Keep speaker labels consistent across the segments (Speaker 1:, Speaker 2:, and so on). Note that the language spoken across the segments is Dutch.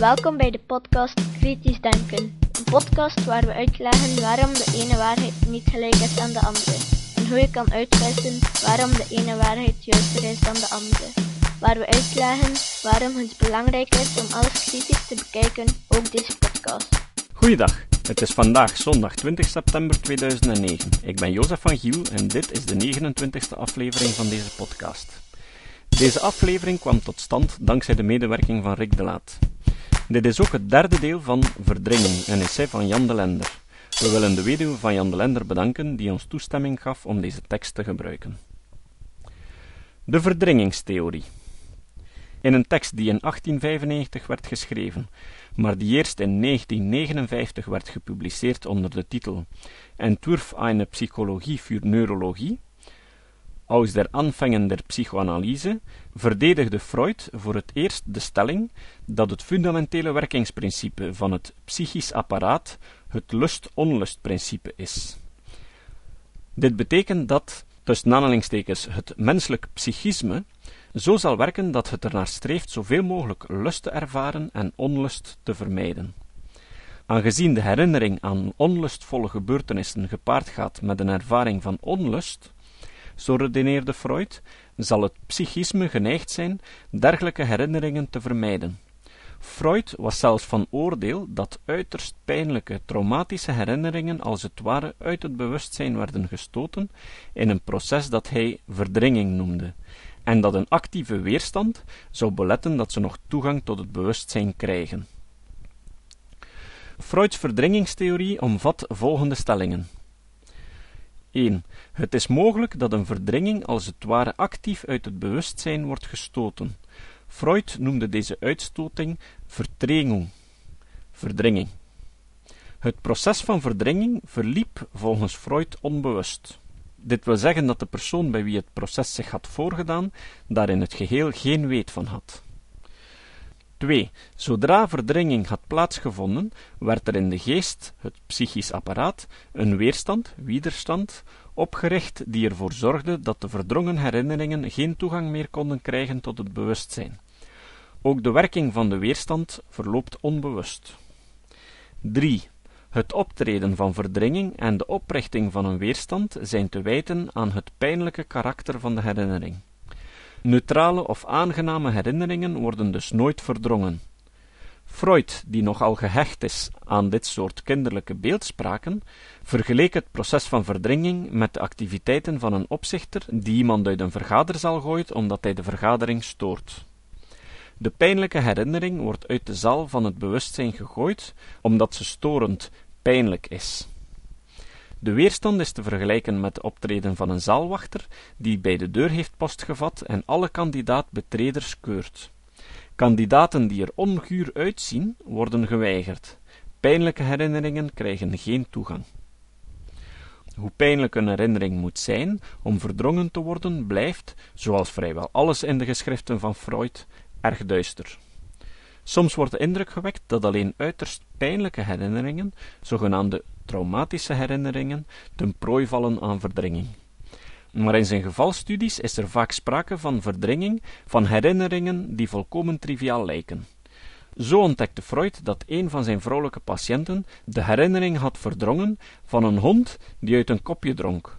Speaker 1: Welkom bij de podcast Kritisch Denken. Een podcast waar we uitleggen waarom de ene waarheid niet gelijk is aan de andere. En hoe je kan uitwissen waarom de ene waarheid juister is dan de andere. Waar we uitleggen waarom het belangrijk is om alles kritisch te bekijken, ook deze podcast.
Speaker 2: Goeiedag, het is vandaag zondag 20 september 2009. Ik ben Jozef van Giel en dit is de 29e aflevering van deze podcast. Deze aflevering kwam tot stand dankzij de medewerking van Rick de Laat. Dit is ook het derde deel van Verdringing, een essay van Jan de Lender. We willen de weduwe van Jan de Lender bedanken die ons toestemming gaf om deze tekst te gebruiken. De verdringingstheorie. In een tekst die in 1895 werd geschreven, maar die eerst in 1959 werd gepubliceerd onder de titel Entwurf eine Psychologie für Neurologie, aus der Anfängen der Psychoanalyse verdedigde Freud voor het eerst de stelling dat het fundamentele werkingsprincipe van het psychisch apparaat het lust-onlustprincipe is. Dit betekent dat, tussen aanhalingstekens, het menselijk psychisme zo zal werken dat het ernaar streeft zoveel mogelijk lust te ervaren en onlust te vermijden. Aangezien de herinnering aan onlustvolle gebeurtenissen gepaard gaat met een ervaring van onlust, zo redeneerde Freud, zal het psychisme geneigd zijn dergelijke herinneringen te vermijden. Freud was zelfs van oordeel dat uiterst pijnlijke, traumatische herinneringen als het ware uit het bewustzijn werden gestoten in een proces dat hij verdringing noemde, en dat een actieve weerstand zou beletten dat ze nog toegang tot het bewustzijn krijgen. Freuds verdringingstheorie omvat volgende stellingen. 1. Het is mogelijk dat een verdringing als het ware actief uit het bewustzijn wordt gestoten. Freud noemde deze uitstoting vertrengung, verdringing. Het proces van verdringing verliep volgens Freud onbewust. Dit wil zeggen dat de persoon bij wie het proces zich had voorgedaan, daar in het geheel geen weet van had. 2. Zodra verdringing had plaatsgevonden, werd er in de geest, het psychisch apparaat, een weerstand, widerstand, opgericht die ervoor zorgde dat de verdrongen herinneringen geen toegang meer konden krijgen tot het bewustzijn. Ook de werking van de weerstand verloopt onbewust. 3. Het optreden van verdringing en de oprichting van een weerstand zijn te wijten aan het pijnlijke karakter van de herinnering. Neutrale of aangename herinneringen worden dus nooit verdrongen. Freud, die nogal gehecht is aan dit soort kinderlijke beeldspraken, vergeleek het proces van verdringing met de activiteiten van een opzichter die iemand uit een vergaderzaal gooit omdat hij de vergadering stoort. De pijnlijke herinnering wordt uit de zaal van het bewustzijn gegooid, omdat ze storend, pijnlijk is. De weerstand is te vergelijken met de optreden van een zaalwachter die bij de deur heeft postgevat en alle kandidaat-betreders keurt. Kandidaten die er onguur uitzien, worden geweigerd. Pijnlijke herinneringen krijgen geen toegang. Hoe pijnlijk een herinnering moet zijn om verdrongen te worden, blijft, zoals vrijwel alles in de geschriften van Freud, erg duister. Soms wordt de indruk gewekt dat alleen uiterst pijnlijke herinneringen, zogenaamde traumatische herinneringen, ten prooi vallen aan verdringing. Maar in zijn gevalstudies is er vaak sprake van verdringing van herinneringen die volkomen triviaal lijken. Zo ontdekte Freud dat een van zijn vrouwelijke patiënten de herinnering had verdrongen van een hond die uit een kopje dronk.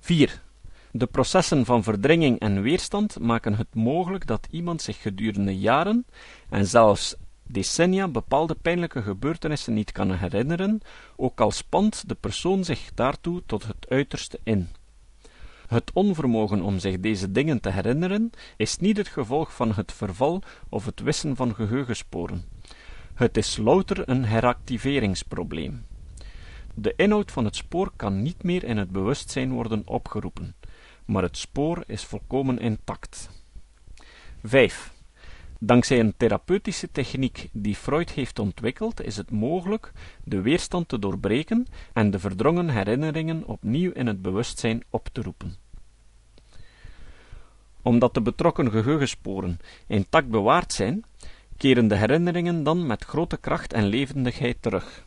Speaker 2: 4. De processen van verdringing en weerstand maken het mogelijk dat iemand zich gedurende jaren en zelfs decennia bepaalde pijnlijke gebeurtenissen niet kan herinneren, ook al spant de persoon zich daartoe tot het uiterste in. Het onvermogen om zich deze dingen te herinneren is niet het gevolg van het verval of het wissen van geheugensporen. Het is louter een heractiveringsprobleem. De inhoud van het spoor kan niet meer in het bewustzijn worden opgeroepen, maar het spoor is volkomen intact. 5. Dankzij een therapeutische techniek die Freud heeft ontwikkeld, is het mogelijk de weerstand te doorbreken en de verdrongen herinneringen opnieuw in het bewustzijn op te roepen. Omdat de betrokken geheugensporen intact bewaard zijn, keren de herinneringen dan met grote kracht en levendigheid terug.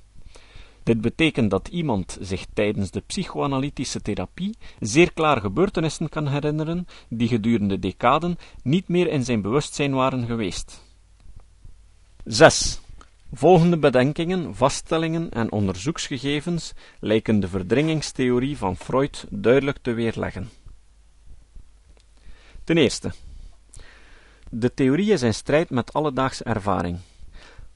Speaker 2: Dit betekent dat iemand zich tijdens de psychoanalytische therapie zeer klaar gebeurtenissen kan herinneren die gedurende decaden niet meer in zijn bewustzijn waren geweest. 6. Volgende bedenkingen, vaststellingen en onderzoeksgegevens lijken de verdringingstheorie van Freud duidelijk te weerleggen. Ten eerste. De theorie is in strijd met alledaagse ervaring.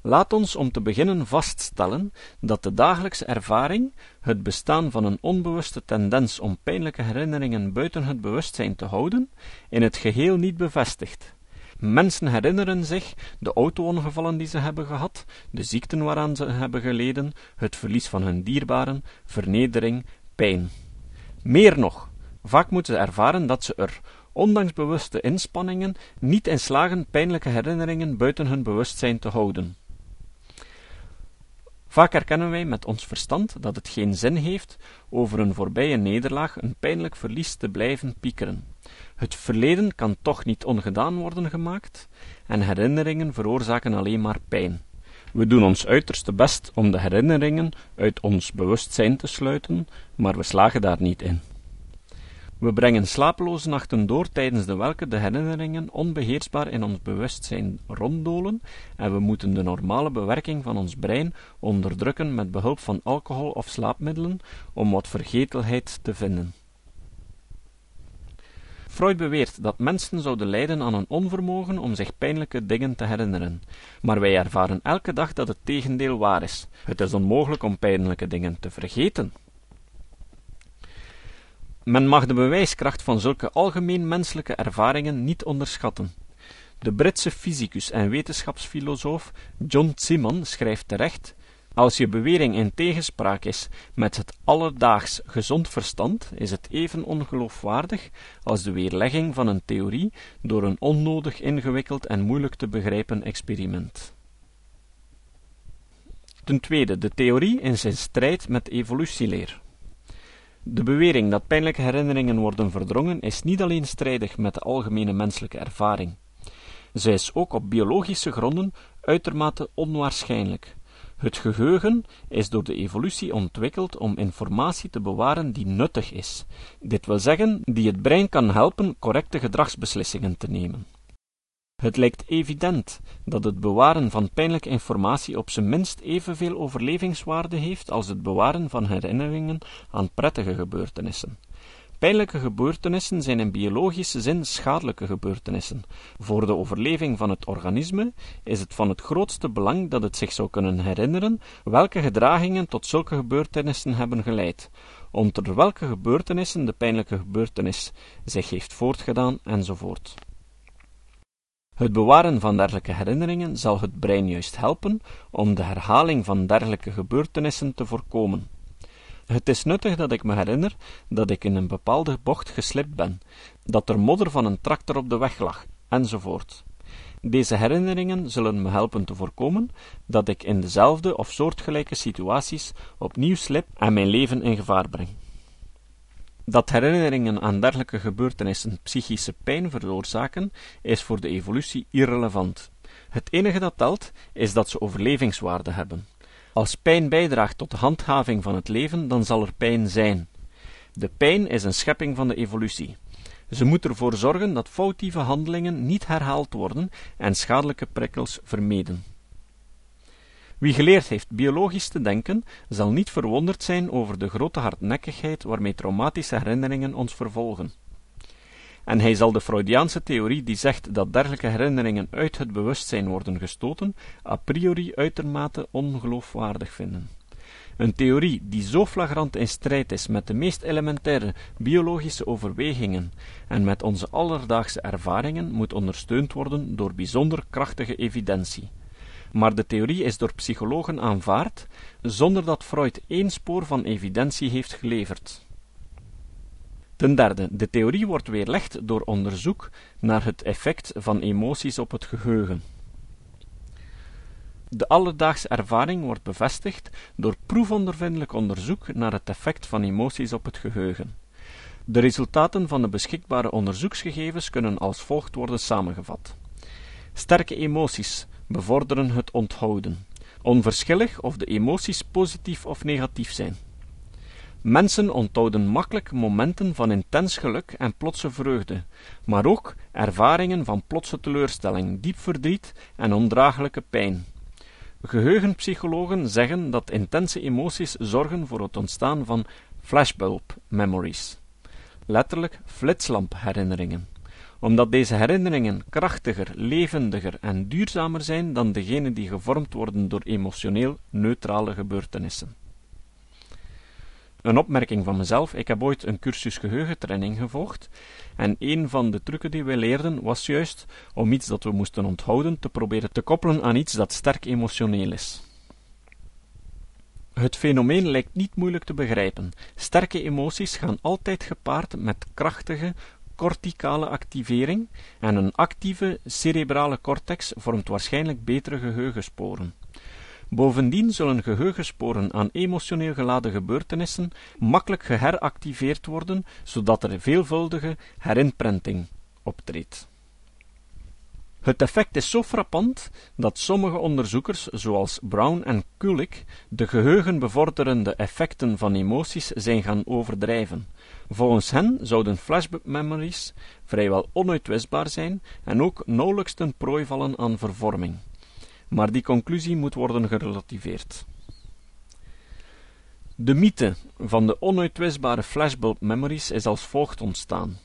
Speaker 2: Laat ons om te beginnen vaststellen dat de dagelijkse ervaring, het bestaan van een onbewuste tendens om pijnlijke herinneringen buiten het bewustzijn te houden, in het geheel niet bevestigt. Mensen herinneren zich de auto-ongevallen die ze hebben gehad, de ziekten waaraan ze hebben geleden, het verlies van hun dierbaren, vernedering, pijn. Meer nog, vaak moeten ze ervaren dat ze er, ondanks bewuste inspanningen, niet in slagen pijnlijke herinneringen buiten hun bewustzijn te houden. Vaak erkennen wij met ons verstand dat het geen zin heeft over een voorbije nederlaag, een pijnlijk verlies te blijven piekeren. Het verleden kan toch niet ongedaan worden gemaakt, en herinneringen veroorzaken alleen maar pijn. We doen ons uiterste best om de herinneringen uit ons bewustzijn te sluiten, maar we slagen daar niet in. We brengen slapeloze nachten door tijdens de welke de herinneringen onbeheersbaar in ons bewustzijn ronddolen en we moeten de normale bewerking van ons brein onderdrukken met behulp van alcohol of slaapmiddelen om wat vergetelheid te vinden. Freud beweert dat mensen zouden lijden aan een onvermogen om zich pijnlijke dingen te herinneren, maar wij ervaren elke dag dat het tegendeel waar is. Het is onmogelijk om pijnlijke dingen te vergeten. Men mag de bewijskracht van zulke algemeen menselijke ervaringen niet onderschatten. De Britse fysicus en wetenschapsfilosoof John Simon schrijft terecht: Als je bewering in tegenspraak is met het alledaags gezond verstand, is het even ongeloofwaardig als de weerlegging van een theorie door een onnodig ingewikkeld en moeilijk te begrijpen experiment. Ten tweede, de theorie in zijn strijd met evolutieleer. De bewering dat pijnlijke herinneringen worden verdrongen is niet alleen strijdig met de algemene menselijke ervaring. Zij is ook op biologische gronden uitermate onwaarschijnlijk. Het geheugen is door de evolutie ontwikkeld om informatie te bewaren die nuttig is, dit wil zeggen, die het brein kan helpen correcte gedragsbeslissingen te nemen. Het lijkt evident dat het bewaren van pijnlijke informatie op zijn minst evenveel overlevingswaarde heeft als het bewaren van herinneringen aan prettige gebeurtenissen. Pijnlijke gebeurtenissen zijn in biologische zin schadelijke gebeurtenissen. Voor de overleving van het organisme is het van het grootste belang dat het zich zou kunnen herinneren welke gedragingen tot zulke gebeurtenissen hebben geleid, onder welke gebeurtenissen de pijnlijke gebeurtenis zich heeft voortgedaan enzovoort. Het bewaren van dergelijke herinneringen zal het brein juist helpen om de herhaling van dergelijke gebeurtenissen te voorkomen. Het is nuttig dat ik me herinner dat ik in een bepaalde bocht geslipt ben, dat er modder van een tractor op de weg lag, enzovoort. Deze herinneringen zullen me helpen te voorkomen dat ik in dezelfde of soortgelijke situaties opnieuw slip en mijn leven in gevaar breng. Dat herinneringen aan dergelijke gebeurtenissen psychische pijn veroorzaken, is voor de evolutie irrelevant. Het enige dat telt, is dat ze overlevingswaarde hebben. Als pijn bijdraagt tot de handhaving van het leven, dan zal er pijn zijn. De pijn is een schepping van de evolutie. Ze moet ervoor zorgen dat foutieve handelingen niet herhaald worden en schadelijke prikkels vermeden. Wie geleerd heeft biologisch te denken, zal niet verwonderd zijn over de grote hardnekkigheid waarmee traumatische herinneringen ons vervolgen. En hij zal de Freudiaanse theorie die zegt dat dergelijke herinneringen uit het bewustzijn worden gestoten, a priori uitermate ongeloofwaardig vinden. Een theorie die zo flagrant in strijd is met de meest elementaire biologische overwegingen en met onze alledaagse ervaringen, moet ondersteund worden door bijzonder krachtige evidentie maar de theorie is door psychologen aanvaard, zonder dat Freud één spoor van evidentie heeft geleverd. Ten derde, de theorie wordt weerlegd door onderzoek naar het effect van emoties op het geheugen. De alledaagse ervaring wordt bevestigd door proefondervindelijk onderzoek naar het effect van emoties op het geheugen. De resultaten van de beschikbare onderzoeksgegevens kunnen als volgt worden samengevat. Sterke emoties bevorderen het onthouden, onverschillig of de emoties positief of negatief zijn. Mensen onthouden makkelijk momenten van intens geluk en plotse vreugde, maar ook ervaringen van plotse teleurstelling, diep verdriet en ondraaglijke pijn. Geheugenpsychologen zeggen dat intense emoties zorgen voor het ontstaan van flashbulb memories, letterlijk flitslampeherinneringen, omdat deze herinneringen krachtiger, levendiger en duurzamer zijn dan degene die gevormd worden door emotioneel neutrale gebeurtenissen. Een opmerking van mezelf. Ik heb ooit een cursus geheugentraining gevolgd. En een van de trucken die wij leerden was juist om iets dat we moesten onthouden te proberen te koppelen aan iets dat sterk emotioneel is. Het fenomeen lijkt niet moeilijk te begrijpen. Sterke emoties gaan altijd gepaard met krachtige corticale activering en een actieve cerebrale cortex vormt waarschijnlijk betere geheugensporen. Bovendien zullen geheugensporen aan emotioneel geladen gebeurtenissen makkelijk geheractiveerd worden, zodat er veelvuldige herinprinting optreedt. Het effect is zo frappant dat sommige onderzoekers, zoals Brown en Kulik, de geheugenbevorderende effecten van emoties zijn gaan overdrijven. Volgens hen zouden flashback memories vrijwel onuitwisbaar zijn en ook nauwelijks ten prooi vallen aan vervorming maar die conclusie moet worden gerelativeerd. De mythe van de onuitwisbare flashbulb memories is als volgt ontstaan.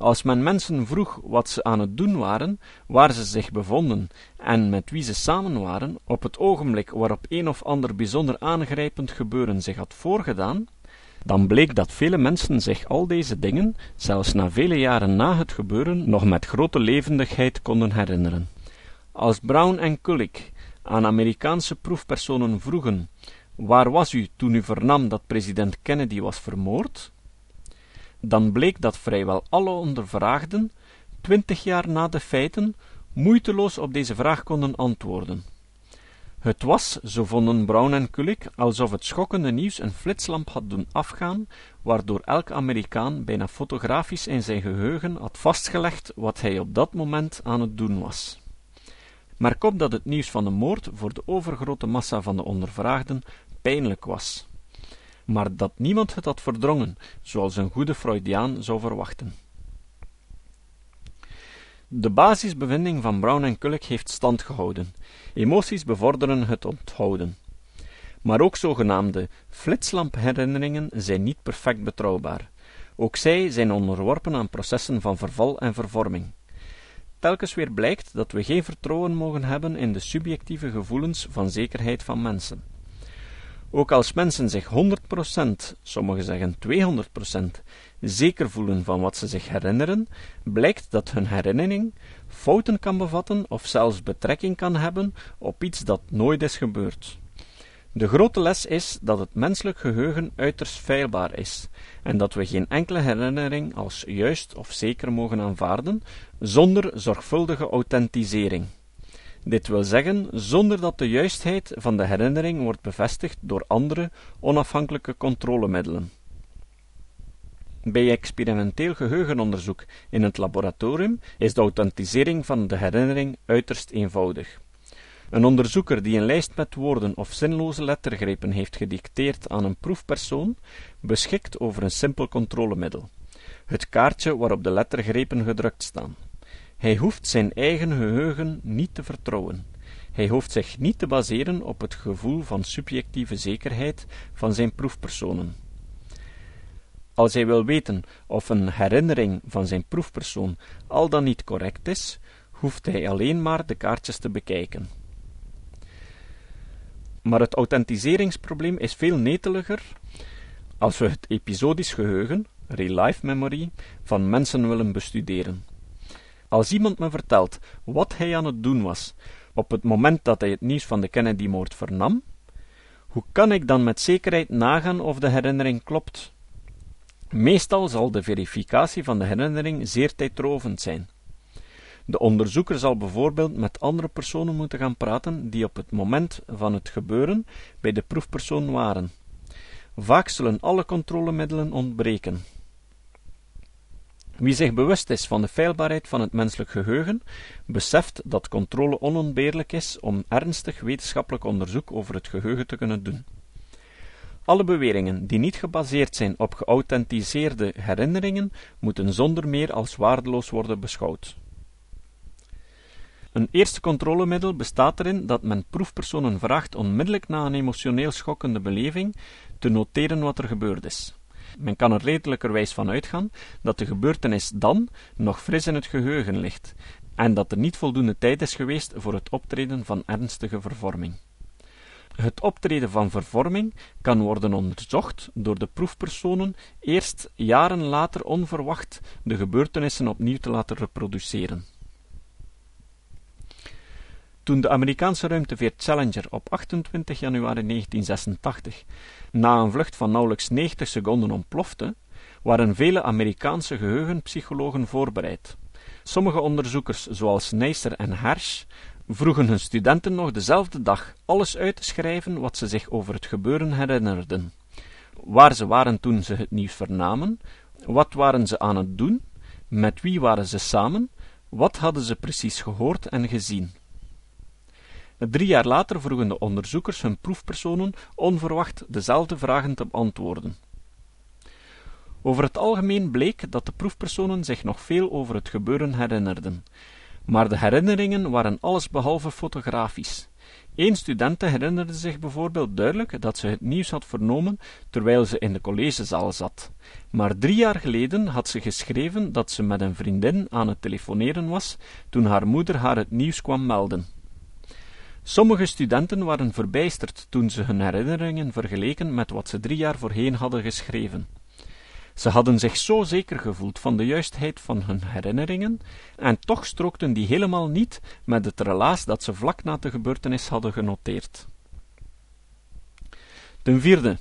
Speaker 2: Als men mensen vroeg wat ze aan het doen waren, waar ze zich bevonden en met wie ze samen waren, op het ogenblik waarop een of ander bijzonder aangrijpend gebeuren zich had voorgedaan, dan bleek dat vele mensen zich al deze dingen, zelfs na vele jaren na het gebeuren, nog met grote levendigheid konden herinneren. Als Brown en Kulik aan Amerikaanse proefpersonen vroegen: Waar was u toen u vernam dat president Kennedy was vermoord? Dan bleek dat vrijwel alle ondervraagden, twintig jaar na de feiten, moeiteloos op deze vraag konden antwoorden. Het was, zo vonden Brown en Kulik, alsof het schokkende nieuws een flitslamp had doen afgaan, waardoor elk Amerikaan bijna fotografisch in zijn geheugen had vastgelegd wat hij op dat moment aan het doen was. Merk op dat het nieuws van de moord voor de overgrote massa van de ondervraagden pijnlijk was, maar dat niemand het had verdrongen, zoals een goede Freudiaan zou verwachten. De basisbevinding van Brown en Kulik heeft stand gehouden. Emoties bevorderen het onthouden. Maar ook zogenaamde flitslampeherinneringen zijn niet perfect betrouwbaar. Ook zij zijn onderworpen aan processen van verval en vervorming telkens weer blijkt dat we geen vertrouwen mogen hebben in de subjectieve gevoelens van zekerheid van mensen. Ook als mensen zich 100%, sommigen zeggen 200%, zeker voelen van wat ze zich herinneren, blijkt dat hun herinnering fouten kan bevatten of zelfs betrekking kan hebben op iets dat nooit is gebeurd. De grote les is dat het menselijk geheugen uiterst feilbaar is en dat we geen enkele herinnering als juist of zeker mogen aanvaarden zonder zorgvuldige authentisering. Dit wil zeggen zonder dat de juistheid van de herinnering wordt bevestigd door andere onafhankelijke controlemiddelen. Bij experimenteel geheugenonderzoek in het laboratorium is de authentisering van de herinnering uiterst eenvoudig. Een onderzoeker die een lijst met woorden of zinloze lettergrepen heeft gedicteerd aan een proefpersoon, beschikt over een simpel controlemiddel: het kaartje waarop de lettergrepen gedrukt staan. Hij hoeft zijn eigen geheugen niet te vertrouwen. Hij hoeft zich niet te baseren op het gevoel van subjectieve zekerheid van zijn proefpersonen. Als hij wil weten of een herinnering van zijn proefpersoon al dan niet correct is, hoeft hij alleen maar de kaartjes te bekijken. Maar het authentiseringsprobleem is veel neteliger als we het episodisch geheugen, real-life memory, van mensen willen bestuderen. Als iemand me vertelt wat hij aan het doen was op het moment dat hij het nieuws van de Kennedy-moord vernam, hoe kan ik dan met zekerheid nagaan of de herinnering klopt? Meestal zal de verificatie van de herinnering zeer tijdrovend zijn. De onderzoeker zal bijvoorbeeld met andere personen moeten gaan praten die op het moment van het gebeuren bij de proefpersoon waren. Vaak zullen alle controlemiddelen ontbreken. Wie zich bewust is van de feilbaarheid van het menselijk geheugen, beseft dat controle onontbeerlijk is om ernstig wetenschappelijk onderzoek over het geheugen te kunnen doen. Alle beweringen die niet gebaseerd zijn op geauthentiseerde herinneringen moeten zonder meer als waardeloos worden beschouwd. Een eerste controlemiddel bestaat erin dat men proefpersonen vraagt onmiddellijk na een emotioneel schokkende beleving te noteren wat er gebeurd is. Men kan er redelijkerwijs van uitgaan dat de gebeurtenis dan nog fris in het geheugen ligt en dat er niet voldoende tijd is geweest voor het optreden van ernstige vervorming. Het optreden van vervorming kan worden onderzocht door de proefpersonen eerst jaren later onverwacht de gebeurtenissen opnieuw te laten reproduceren. Toen de Amerikaanse ruimteveer Challenger op 28 januari 1986 na een vlucht van nauwelijks 90 seconden ontplofte, waren vele Amerikaanse geheugenpsychologen voorbereid. Sommige onderzoekers, zoals Neisser en Hersch, vroegen hun studenten nog dezelfde dag alles uit te schrijven wat ze zich over het gebeuren herinnerden. Waar ze waren toen ze het nieuws vernamen, wat waren ze aan het doen, met wie waren ze samen, wat hadden ze precies gehoord en gezien. Drie jaar later vroegen de onderzoekers hun proefpersonen onverwacht dezelfde vragen te beantwoorden. Over het algemeen bleek dat de proefpersonen zich nog veel over het gebeuren herinnerden, maar de herinneringen waren allesbehalve fotografisch. Eén studente herinnerde zich bijvoorbeeld duidelijk dat ze het nieuws had vernomen terwijl ze in de collegezaal zat. Maar drie jaar geleden had ze geschreven dat ze met een vriendin aan het telefoneren was toen haar moeder haar het nieuws kwam melden. Sommige studenten waren verbijsterd toen ze hun herinneringen vergeleken met wat ze drie jaar voorheen hadden geschreven. Ze hadden zich zo zeker gevoeld van de juistheid van hun herinneringen, en toch strookten die helemaal niet met het relaas dat ze vlak na de gebeurtenis hadden genoteerd. Ten vierde,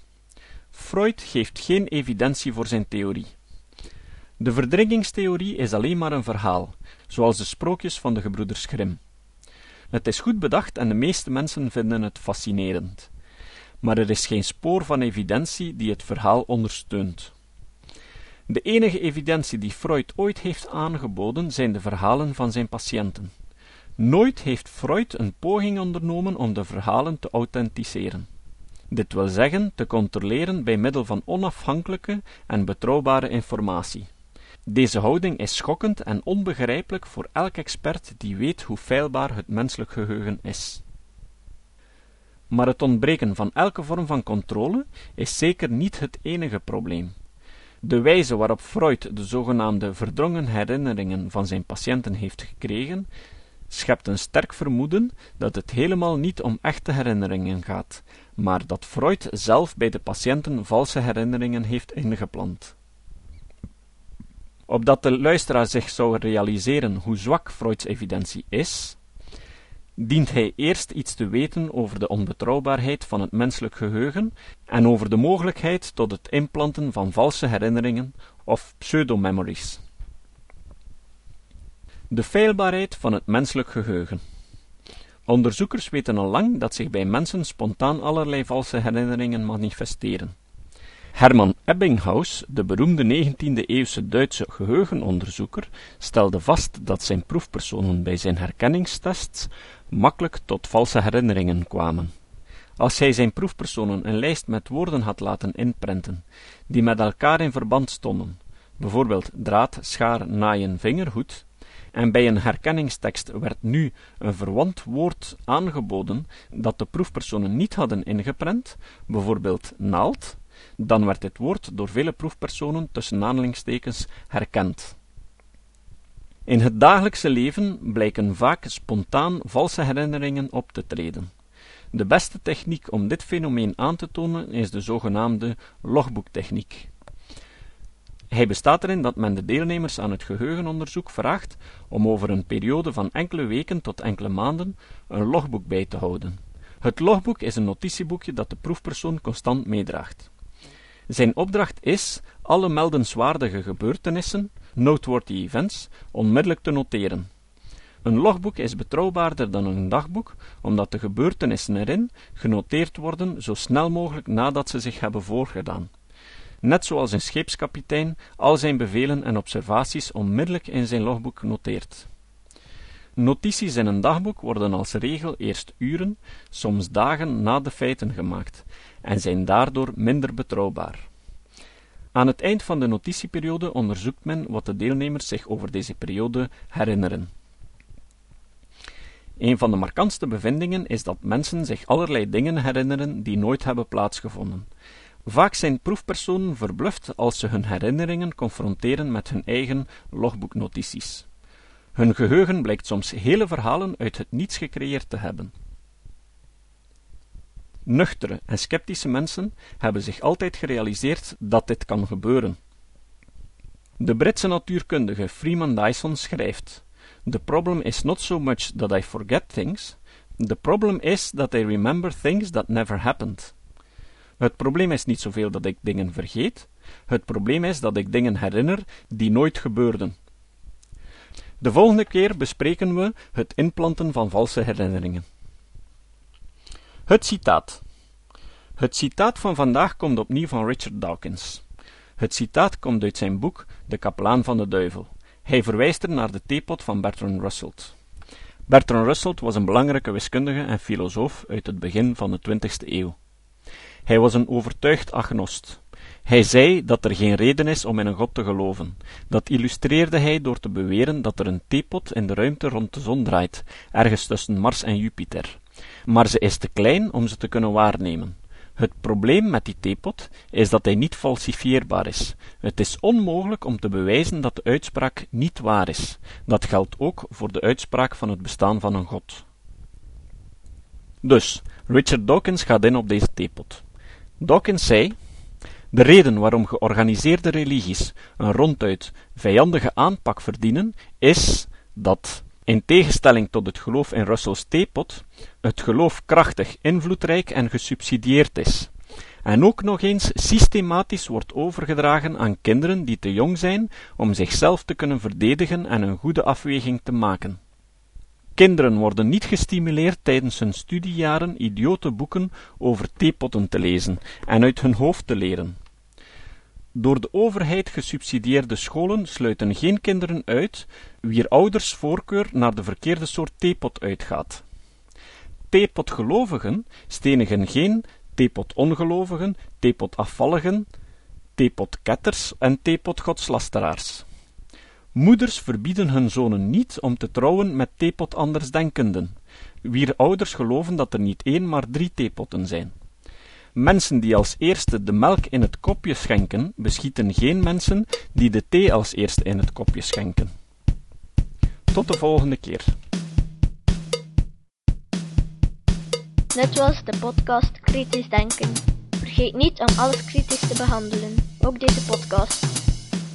Speaker 2: Freud geeft geen evidentie voor zijn theorie. De verdringingstheorie is alleen maar een verhaal, zoals de sprookjes van de gebroeders Grimm. Het is goed bedacht en de meeste mensen vinden het fascinerend. Maar er is geen spoor van evidentie die het verhaal ondersteunt. De enige evidentie die Freud ooit heeft aangeboden zijn de verhalen van zijn patiënten. Nooit heeft Freud een poging ondernomen om de verhalen te authenticeren. Dit wil zeggen te controleren bij middel van onafhankelijke en betrouwbare informatie. Deze houding is schokkend en onbegrijpelijk voor elk expert die weet hoe feilbaar het menselijk geheugen is. Maar het ontbreken van elke vorm van controle is zeker niet het enige probleem. De wijze waarop Freud de zogenaamde verdrongen herinneringen van zijn patiënten heeft gekregen, schept een sterk vermoeden dat het helemaal niet om echte herinneringen gaat, maar dat Freud zelf bij de patiënten valse herinneringen heeft ingeplant. Opdat de luisteraar zich zou realiseren hoe zwak Freuds evidentie is, dient hij eerst iets te weten over de onbetrouwbaarheid van het menselijk geheugen en over de mogelijkheid tot het implanten van valse herinneringen of pseudomemories. De feilbaarheid van het menselijk geheugen. Onderzoekers weten al lang dat zich bij mensen spontaan allerlei valse herinneringen manifesteren. Herman Ebbinghaus, de beroemde 19e-eeuwse Duitse geheugenonderzoeker, stelde vast dat zijn proefpersonen bij zijn herkenningstests makkelijk tot valse herinneringen kwamen. Als hij zijn proefpersonen een lijst met woorden had laten inprenten, die met elkaar in verband stonden, bijvoorbeeld draad, schaar, naaien, vingerhoed, en bij een herkenningstekst werd nu een verwant woord aangeboden dat de proefpersonen niet hadden ingeprent, bijvoorbeeld naald, dan werd dit woord door vele proefpersonen tussen aanhalingstekens herkend. In het dagelijkse leven blijken vaak spontaan valse herinneringen op te treden. De beste techniek om dit fenomeen aan te tonen is de zogenaamde logboektechniek. Hij bestaat erin dat men de deelnemers aan het geheugenonderzoek vraagt om over een periode van enkele weken tot enkele maanden een logboek bij te houden. Het logboek is een notitieboekje dat de proefpersoon constant meedraagt. Zijn opdracht is alle meldenswaardige gebeurtenissen, noteworthy events, onmiddellijk te noteren. Een logboek is betrouwbaarder dan een dagboek, omdat de gebeurtenissen erin genoteerd worden zo snel mogelijk nadat ze zich hebben voorgedaan. Net zoals een scheepskapitein al zijn bevelen en observaties onmiddellijk in zijn logboek noteert. Notities in een dagboek worden als regel eerst uren, soms dagen na de feiten gemaakt, en zijn daardoor minder betrouwbaar. Aan het eind van de notitieperiode onderzoekt men wat de deelnemers zich over deze periode herinneren. Een van de markantste bevindingen is dat mensen zich allerlei dingen herinneren die nooit hebben plaatsgevonden. Vaak zijn proefpersonen verbluft als ze hun herinneringen confronteren met hun eigen logboeknotities. Hun geheugen blijkt soms hele verhalen uit het niets gecreëerd te hebben. Nuchtere en sceptische mensen hebben zich altijd gerealiseerd dat dit kan gebeuren. De Britse natuurkundige Freeman Dyson schrijft: The problem is not so much that I forget things, the problem is that I remember things that never happened. Het probleem is niet zoveel dat ik dingen vergeet, het probleem is dat ik dingen herinner die nooit gebeurden. De volgende keer bespreken we het inplanten van valse herinneringen. Het citaat. Het citaat van vandaag komt opnieuw van Richard Dawkins. Het citaat komt uit zijn boek De kapelaan van de duivel. Hij verwijst er naar de theepot van Bertrand Russell. Bertrand Russell was een belangrijke wiskundige en filosoof uit het begin van de 20e eeuw. Hij was een overtuigd agnost. Hij zei dat er geen reden is om in een god te geloven. Dat illustreerde hij door te beweren dat er een theepot in de ruimte rond de zon draait, ergens tussen Mars en Jupiter. Maar ze is te klein om ze te kunnen waarnemen. Het probleem met die theepot is dat hij niet falsifieerbaar is. Het is onmogelijk om te bewijzen dat de uitspraak niet waar is. Dat geldt ook voor de uitspraak van het bestaan van een god. Dus, Richard Dawkins gaat in op deze theepot. Dawkins zei: De reden waarom georganiseerde religies een ronduit vijandige aanpak verdienen, is dat, in tegenstelling tot het geloof in Russells theepot, het geloof krachtig, invloedrijk en gesubsidieerd is, en ook nog eens systematisch wordt overgedragen aan kinderen die te jong zijn om zichzelf te kunnen verdedigen en een goede afweging te maken. Kinderen worden niet gestimuleerd tijdens hun studiejaren idiote boeken over theepotten te lezen en uit hun hoofd te leren. Door de overheid gesubsidieerde scholen sluiten geen kinderen uit wier ouders voorkeur naar de verkeerde soort theepot uitgaat. Theepotgelovigen stenigen geen theepotongelovigen, theepotafvalligen, theepotketters en theepotgodslasteraars. Moeders verbieden hun zonen niet om te trouwen met theepot andersdenkenden, wier ouders geloven dat er niet één maar drie theepotten zijn. Mensen die als eerste de melk in het kopje schenken, beschieten geen mensen die de thee als eerste in het kopje schenken. Tot de volgende keer.
Speaker 1: Dit was de podcast Kritisch Denken. Vergeet niet om alles kritisch te behandelen, ook deze podcast.